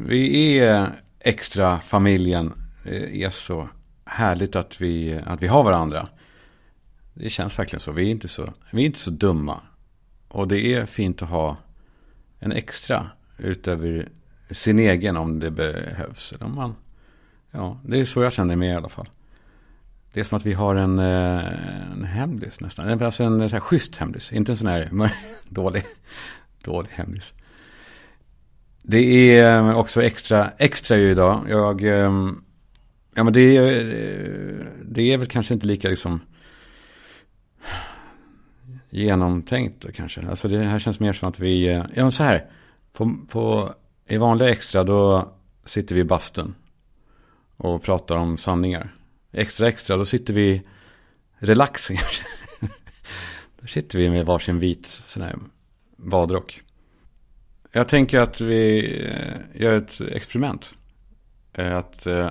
Vi är extra familjen. Det är så härligt att vi, att vi har varandra. Det känns verkligen så. Vi är inte så, vi är inte så dumma. Och det är fint att ha en extra utöver sin egen om det behövs. Eller om man, ja, det är så jag känner mig i alla fall. Det är som att vi har en, eh, en hemlis nästan. Alltså en så här schysst hemlis. Inte en sån här dålig, dålig hemlis. Det är eh, också extra, extra ju idag. Jag, ehm, ja men det är, eh, det är väl kanske inte lika liksom genomtänkt kanske. Alltså det här känns mer som att vi, eh, ja men så här. På, på, I vanliga extra då sitter vi i bastun. Och pratar om sanningar. Extra extra då sitter vi relaxing. då sitter vi med varsin vit sån här badrock. Jag tänker att vi eh, gör ett experiment. Eh, att eh,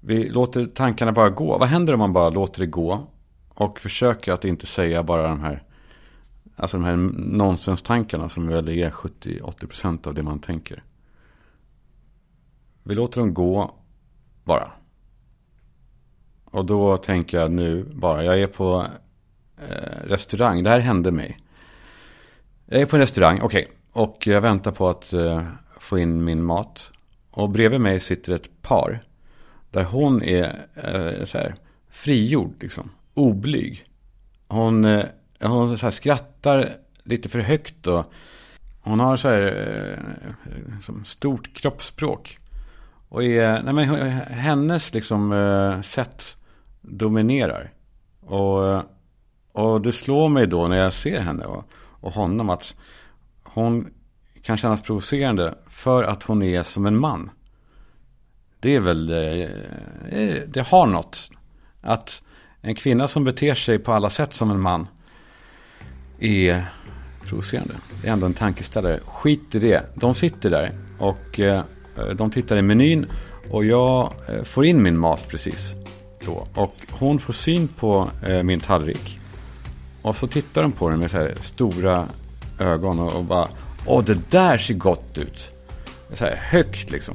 vi låter tankarna bara gå. Vad händer om man bara låter det gå? Och försöker att inte säga bara de här Alltså de här nonsenstankarna som väl är 70-80% av det man tänker. Vi låter dem gå bara. Och då tänker jag nu bara, jag är på eh, restaurang, det här hände mig. Jag är på en restaurang, okej. Okay. Och jag väntar på att eh, få in min mat. Och bredvid mig sitter ett par. Där hon är eh, så här, frigjord, liksom. Oblyg. Hon, eh, hon så här, skrattar lite för högt och hon har så här eh, som stort kroppsspråk. Och är, nej men hennes liksom eh, sätt dominerar. Och, och det slår mig då när jag ser henne och, och honom att hon kan kännas provocerande för att hon är som en man. Det är väl, eh, eh, det har något. Att en kvinna som beter sig på alla sätt som en man är provocerande. Det är ändå en tankeställare. Skit i det. De sitter där och eh, de tittar i menyn och jag får in min mat precis då. Och hon får syn på min tallrik. Och så tittar de på den med så här stora ögon och, och bara Åh, det där ser gott ut. Så här högt liksom.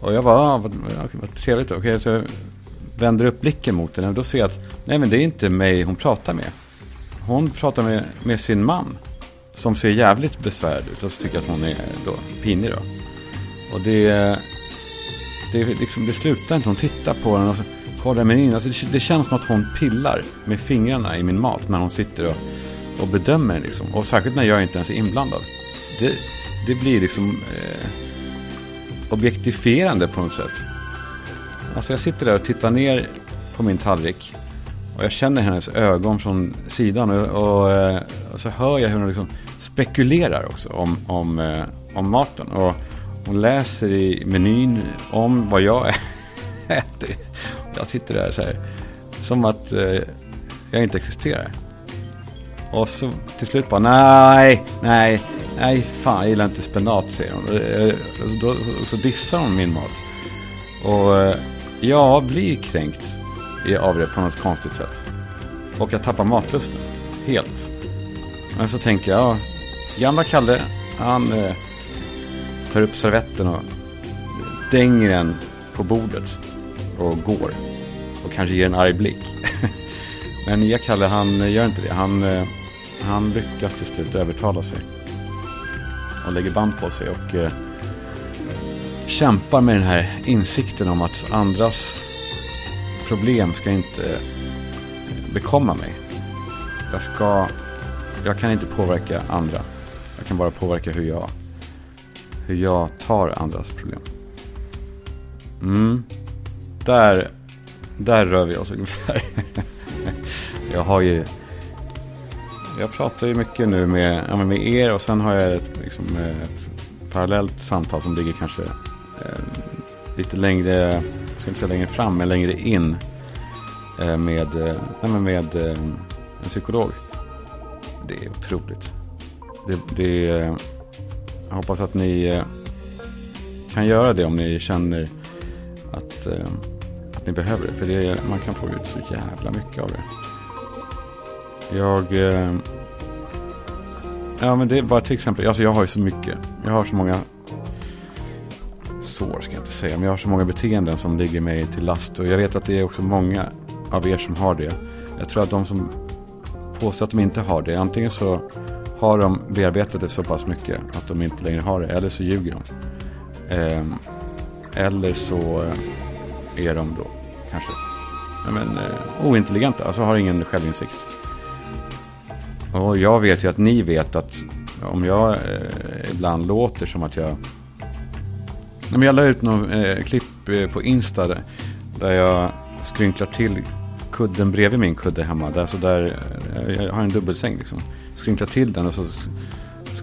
Och jag bara, ah, vad, vad trevligt. Okej, okay, så jag vänder upp blicken mot henne. Och då ser jag att, nej men det är inte mig hon pratar med. Hon pratar med, med sin man. Som ser jävligt besvärd ut. Och så tycker jag att hon är då pinig då. Och det, det, liksom, det slutar inte. Hon tittar på den och så kollar menyn. Alltså det, det känns som att hon pillar med fingrarna i min mat. När hon sitter och, och bedömer liksom. Och särskilt när jag inte ens är inblandad det, det blir liksom eh, objektifierande på något sätt. Alltså jag sitter där och tittar ner på min tallrik. Och jag känner hennes ögon från sidan. Och, och, eh, och så hör jag hur hon liksom spekulerar också om, om, eh, om maten. Och hon läser i menyn om vad jag äter. Jag sitter där så här. Som att eh, jag inte existerar. Och så till slut bara nej, nej, nej, fan jag gillar inte spenat säger hon. Eh, eh, alltså, och då, så dissar hon min mat. Och eh, jag blir kränkt av det på något konstigt sätt. Och jag tappar matlusten. Helt. Men så tänker jag, gamla Kalle, han eh, tar upp servetten och dänger den på bordet. Och går. Och kanske ger en arg blick. Men nya Kalle, han gör inte det. Han, eh, han lyckas till slut övertala sig och lägger band på sig och eh, kämpar med den här insikten om att andras problem ska inte bekomma mig. Jag ska, jag kan inte påverka andra. Jag kan bara påverka hur jag, hur jag tar andras problem. Mm. Där, där rör vi oss ungefär. jag har ju jag pratar ju mycket nu med, ja, med er och sen har jag ett, liksom, ett parallellt samtal som ligger kanske eh, lite längre, jag ska inte säga längre fram, men längre in eh, med, eh, med, med eh, en psykolog. Det är otroligt. Det, det, jag hoppas att ni eh, kan göra det om ni känner att, eh, att ni behöver det. För det, man kan få ut så jävla mycket av det. Jag... Eh, ja men det är bara till exempel, alltså jag har ju så mycket. Jag har så många sår ska jag inte säga. Men jag har så många beteenden som ligger mig till last. Och jag vet att det är också många av er som har det. Jag tror att de som påstår att de inte har det. Antingen så har de bearbetat det så pass mycket att de inte längre har det. Eller så ljuger de. Eh, eller så eh, är de då kanske men, eh, ointelligenta. Alltså har ingen självinsikt. Och jag vet ju att ni vet att om jag eh, ibland låter som att jag... Men jag la ut något eh, klipp eh, på Insta där, där jag skrynklar till kudden bredvid min kudde hemma. Där, så där, eh, jag har en dubbelsäng liksom. Skrynklar till den och så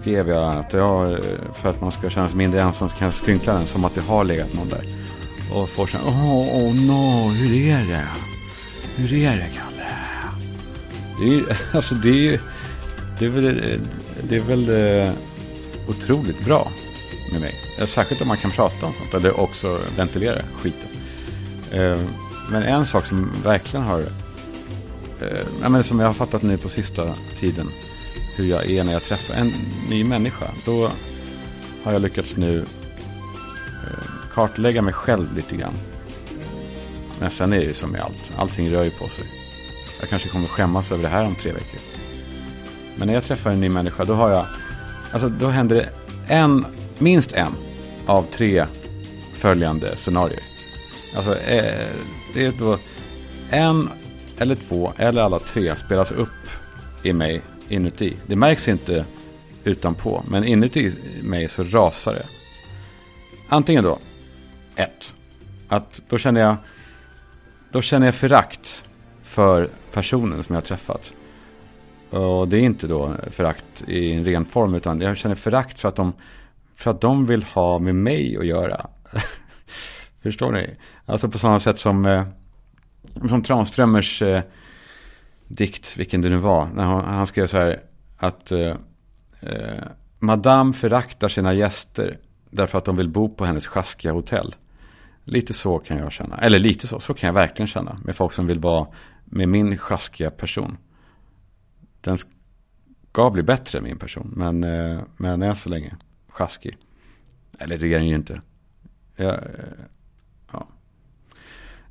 skrev jag att jag, eh, för att man ska känna sig mindre ensam så kan jag skrynkla den som att det har legat någon där. Och får så åh, oh, oh no, hur är det? Hur är det, Kalle? Det är, alltså det är, ju det är väl, eh, det är väl eh, otroligt bra med mig. Särskilt om man kan prata om sånt, eller också ventilera skiten. Eh, men en sak som verkligen har, som jag har fattat nu på sista tiden, hur jag är när jag träffar en ny människa. Då har jag lyckats nu kartlägga mig själv lite grann. Men sen är det ju som med allt. Allting rör ju på sig. Jag kanske kommer skämmas över det här om tre veckor. Men när jag träffar en ny människa då har jag... Alltså då händer det en, minst en av tre följande scenarier. Alltså eh, det är då en eller två eller alla tre spelas upp i mig inuti. Det märks inte utanpå, men inuti mig så rasar det. Antingen då, ett, att då känner jag då känner jag förakt för personen som jag har träffat. Och det är inte då förakt i en ren form, utan jag känner förakt för att de, för att de vill ha med mig att göra. Förstår ni? Alltså på samma sätt som, eh, som Tranströmers eh, dikt, vilken det nu var, när han, han skrev så här att eh, eh, Madame föraktar sina gäster därför att de vill bo på hennes sjaskiga hotell. Lite så kan jag känna. Eller lite så, så kan jag verkligen känna. Med folk som vill vara med min sjaskiga person. Den ska bli bättre, min person. Men, eh, men än så länge, sjaskig. Eller det är den ju inte. Jag, eh,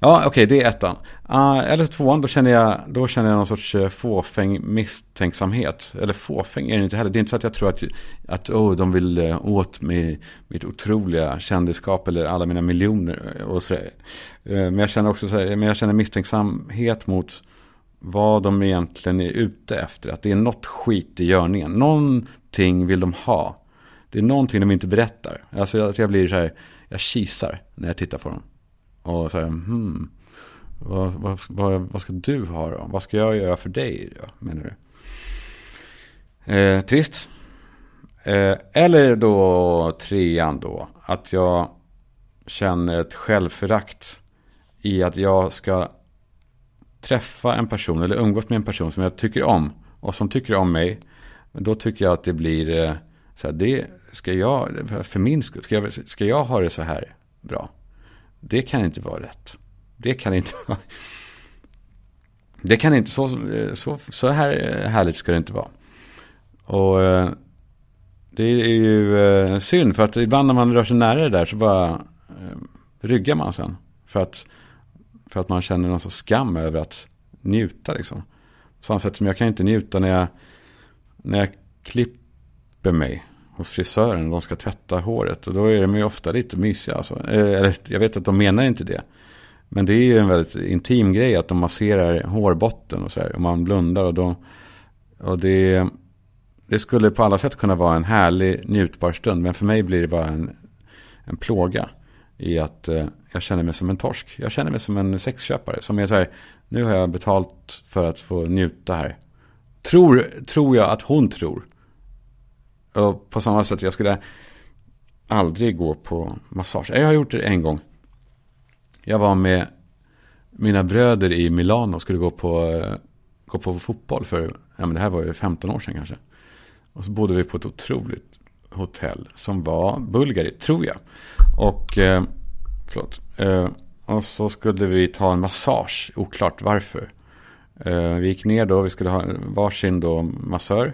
Ja, okej, okay, det är ettan. Uh, eller tvåan, då känner, jag, då känner jag någon sorts eh, fåfäng misstänksamhet. Eller fåfäng är det inte heller. Det är inte så att jag tror att, att oh, de vill åt mig mitt otroliga kändisskap eller alla mina miljoner och så, Uh, men, jag känner också så här, men jag känner misstänksamhet mot vad de egentligen är ute efter. Att det är något skit i görningen. Någonting vill de ha. Det är någonting de inte berättar. Alltså att jag blir så här, jag kisar när jag tittar på dem. Och säga, hmm, vad, vad, vad, vad, ska du ha då? Vad ska jag göra för dig då, menar du? Eh, trist. Eh, eller då trean då, att jag känner ett självförakt i att jag ska träffa en person eller umgås med en person som jag tycker om och som tycker om mig. Då tycker jag att det blir eh, så här, det ska jag, för min skull, ska jag, ska jag ha det så här bra? Det kan inte vara rätt. Det kan inte vara... Det kan inte, så, eh, så, så här eh, härligt ska det inte vara. Och det är ju synd för att ibland när man rör sig nära det där så bara ryggar man sen. För att, för att man känner någon sorts skam över att njuta liksom. På samma sätt som jag kan inte njuta när jag, när jag klipper mig hos frisören. och De ska tvätta håret. Och då är de ju ofta lite mysiga. Alltså. Eh, eller, jag vet att de menar inte det. Men det är ju en väldigt intim grej att de masserar hårbotten och så här. Och man blundar och då... Och det, det skulle på alla sätt kunna vara en härlig njutbar stund. Men för mig blir det bara en, en plåga. I att eh, jag känner mig som en torsk. Jag känner mig som en sexköpare. Som är så här, nu har jag betalt för att få njuta här. Tror, tror jag att hon tror. Och på samma sätt, jag skulle aldrig gå på massage. Jag har gjort det en gång. Jag var med mina bröder i Milano och skulle gå på, eh, gå på fotboll för, ja men det här var ju 15 år sedan kanske. Och så bodde vi på ett otroligt hotell som var Bulgari, tror jag. Och, eh, förlåt. Eh, och så skulle vi ta en massage, oklart varför. Eh, vi gick ner då, vi skulle ha varsin då massör.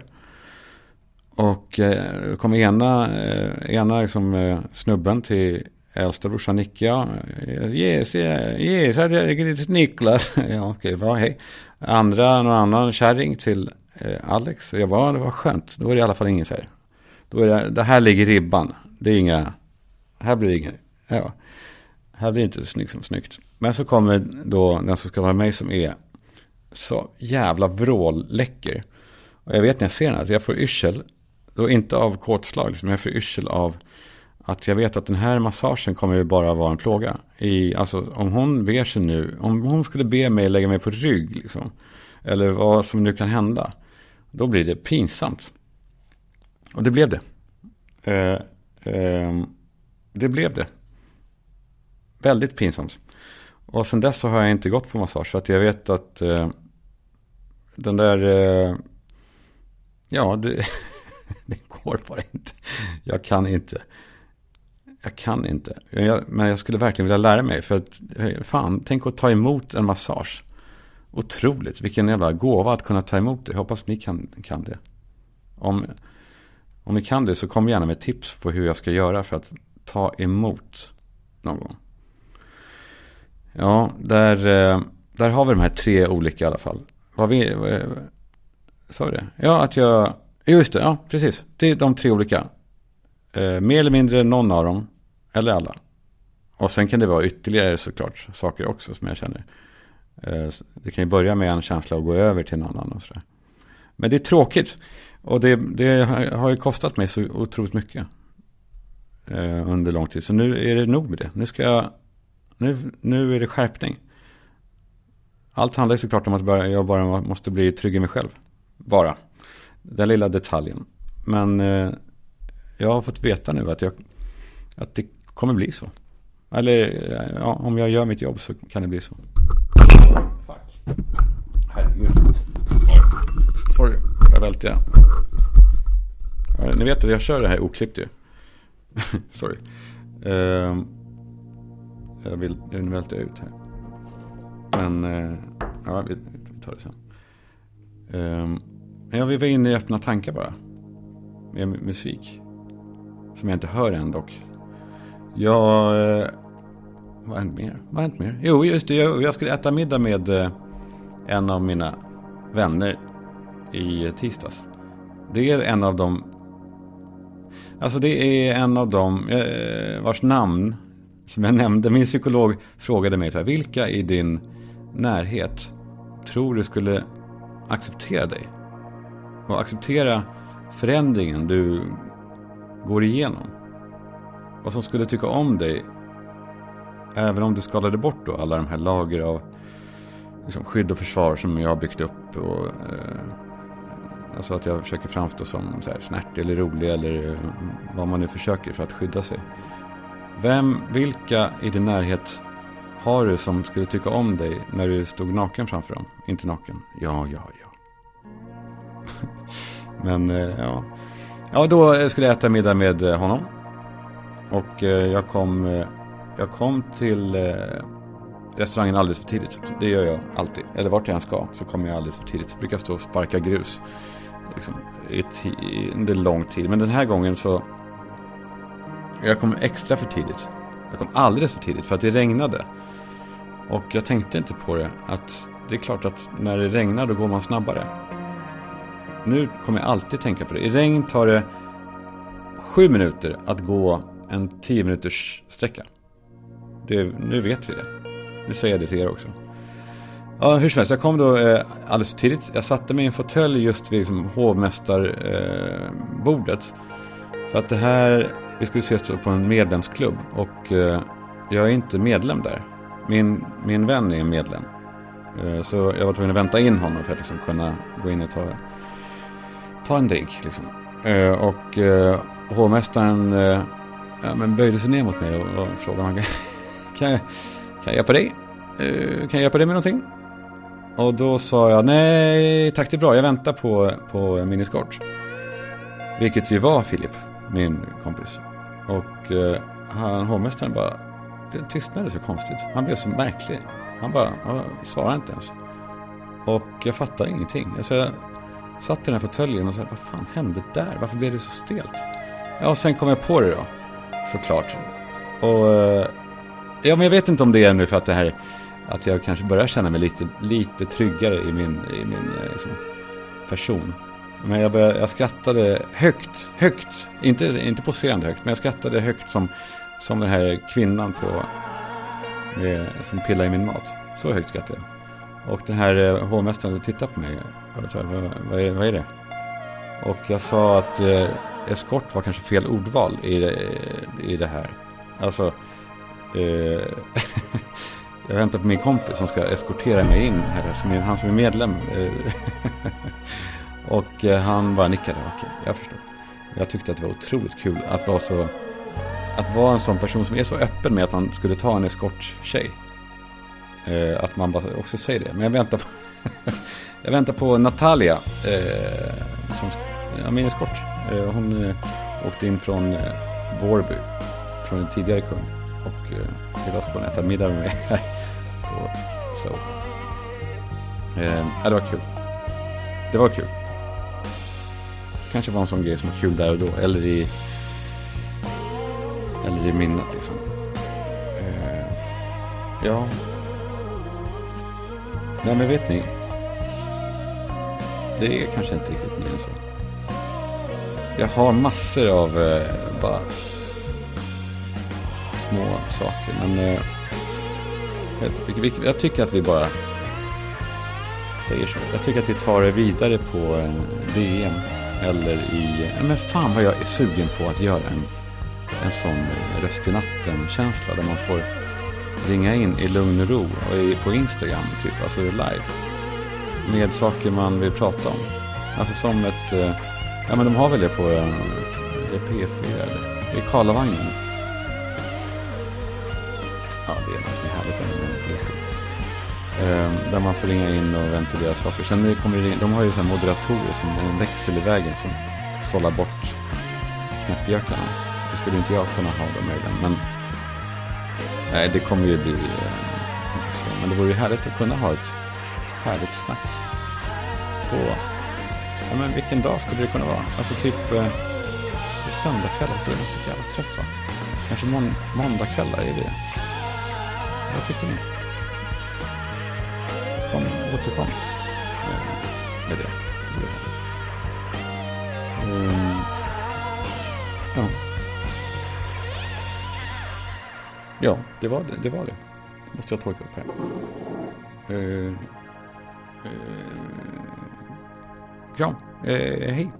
Och eh, kom ena, eh, ena liksom, eh, snubben till Äldsta brorsan Nicke, ja. Yes, yes, jag heter Niklas. ja, okej, okay, hej. Andra, någon annan kärring till eh, Alex. Jag var, det var skönt. Då var det i alla fall ingen så här. Då är det, det här ligger ribban. Det är inga, här blir det inga, ja. Här blir det inte snyggt som snyggt. Men så kommer då den som ska vara mig som är så jävla vrålläcker. Och jag vet när jag ser den att jag får yrsel. Då inte av kortslag, liksom, jag får yrsel av att jag vet att den här massagen kommer ju bara vara en plåga. I, alltså om hon ber sig nu, om hon skulle be mig lägga mig på rygg liksom. Eller vad som nu kan hända. Då blir det pinsamt. Och det blev det. Eh, eh, det blev det. Väldigt pinsamt. Och sen dess så har jag inte gått på massage. Så att jag vet att eh, den där... Eh, ja, det, det går bara inte. Jag kan inte. Jag kan inte. Jag, men jag skulle verkligen vilja lära mig. För att, eh, fan, tänk att ta emot en massage. Otroligt, vilken jävla gåva att kunna ta emot det. Jag hoppas ni kan, kan det. Om, om ni kan det så kom gärna med tips på hur jag ska göra för att ta emot någon gång. Ja, där, eh, där har vi de här tre olika i alla fall. Vad vi, vad, sa vi det? Ja, att jag, just det, ja precis. Det är de tre olika. Eh, mer eller mindre någon av dem, eller alla. Och sen kan det vara ytterligare såklart saker också som jag känner. Eh, det kan ju börja med en känsla och gå över till en annan och sådär. Men det är tråkigt. Och det, det har ju kostat mig så otroligt mycket. Eh, under lång tid. Så nu är det nog med det. Nu ska jag nu, nu är det skärpning. Allt handlar ju såklart om att jag bara måste bli trygg i mig själv. Bara. Den lilla detaljen. Men eh, jag har fått veta nu att, jag, att det kommer bli så. Eller eh, ja, om jag gör mitt jobb så kan det bli så. Fuck. Herregud. Sorry, jag välte jag. Ni vet att jag kör det här oklippt ju. Sorry. Uh, jag vill, nu välter jag ut här. Men, uh, ja, vi, vi tar det sen. Ehm, uh, jag vill vara inne i öppna tankar bara. Med musik. Som jag inte hör än dock. Jag... Uh, eh, vad har hänt mer? Vad har hänt mer? Jo, just det. Jag, jag skulle äta middag med eh, en av mina vänner i tisdags. Det är en av dem... Alltså det är en av dem eh, vars namn som jag nämnde, min psykolog frågade mig här, vilka i din närhet tror du skulle acceptera dig? Och acceptera förändringen du går igenom. Vad som skulle tycka om dig, även om du skalade bort då alla de här lager av liksom, skydd och försvar som jag har byggt upp. Och, eh, alltså att jag försöker framstå som så här, snärtig eller rolig eller eh, vad man nu försöker för att skydda sig. Vem, vilka i din närhet har du som skulle tycka om dig när du stod naken framför dem? Inte naken? Ja, ja, ja. Men eh, ja. Ja, då skulle jag äta middag med eh, honom. Och jag kom, jag kom till restaurangen alldeles för tidigt. Det gör jag alltid. Eller vart jag än ska så kommer jag alldeles för tidigt. Jag brukar stå och sparka grus. Liksom, i, under lång tid. Men den här gången så jag kom extra för tidigt. Jag kom alldeles för tidigt för att det regnade. Och jag tänkte inte på det att det är klart att när det regnar då går man snabbare. Nu kommer jag alltid tänka på det. I regn tar det sju minuter att gå en tio minuters sträcka. Det, nu vet vi det. Nu säger jag det till er också. Ja, hur som helst, jag kom då eh, alldeles för tidigt. Jag satte mig i en fåtölj just vid liksom, hovmästarbordet. Eh, för att det här vi skulle ses på en medlemsklubb och eh, jag är inte medlem där. Min, min vän är medlem. Eh, så jag var tvungen att vänta in honom för att liksom kunna gå in och ta, ta en drink. Liksom. Eh, och eh, hovmästaren eh, ja, men böjde sig ner mot mig och, och frågade om han kan, jag, kan jag hjälpa dig? Eh, kan jag hjälpa dig med någonting? Och då sa jag nej tack det är bra, jag väntar på, på min eskort. Vilket ju var Filip, min kompis. Och eh, han, hovmästaren bara det tystnade så konstigt. Han blev så märklig. Han bara han svarade inte ens. Och jag fattade ingenting. Alltså, jag satt i den här fåtöljen och sa, vad fan hände där? Varför blev det så stelt? Ja, och sen kom jag på det då. Såklart. Och eh, ja, men jag vet inte om det är nu för att det här att jag kanske börjar känna mig lite, lite tryggare i min, i min eh, liksom, person. Men jag, började, jag skrattade högt, högt, inte, inte poserande högt, men jag skrattade högt som, som den här kvinnan på, med, som pillar i min mat. Så högt skrattade jag. Och den här eh, hovmästaren tittade på mig och sa, vad, vad, är, vad är det? Och jag sa att eh, eskort var kanske fel ordval i det, i det här. Alltså, eh, jag väntar på min kompis som ska eskortera mig in här, som är, han som är medlem. Eh, och eh, han bara nickade, okej, jag förstår. Jag tyckte att det var otroligt kul att vara så, att vara en sån person som är så öppen med att man skulle ta en eskorttjej. Eh, att man bara också säger det. Men jag väntar på, jag väntar på Natalia, som, ja, min eskort. Hon åkte in från Vårby, från en tidigare kund. Och idag ska hon äta middag med mig här så. Eh, ja, det var kul. Det var kul. Kanske var en sån grej som var kul där och då. Eller i, eller i minnet liksom. Eh, ja. Nej men vet ni. Det är kanske inte riktigt mer än så. Jag har massor av eh, bara små saker. Men eh, jag, tycker att vi bara säger så. Jag tycker att vi tar det vidare på DM. Eller i... Men fan vad jag är sugen på att göra en, en sån röst i natten-känsla. Där man får ringa in i lugn och ro. Och på Instagram, typ. Alltså live. Med saker man vill prata om. Alltså som ett... Eh, ja men de har väl det på eh, det P4 eller? I Karlavagnen. Ja, det är något. Eh, där man får ringa in och ventilera saker. Sen kommer det in, de har ju så moderatorer som en växel i vägen som sållar bort knäppjökarna. Det skulle inte jag kunna ha de möjligen. Men nej, det kommer ju bli... Eh, men det vore ju härligt att kunna ha ett härligt snack på... Ja, men vilken dag skulle det kunna vara? Alltså typ... Eh, söndagkväll, då är man så jävla trött va? Kanske mån måndagkvällar, är det? Vad tycker ni? Kom, återkom eh, med det. Eh, ja. Ja, det var det. det, var det. Måste jag torka upp här. Eh, kram. Hej.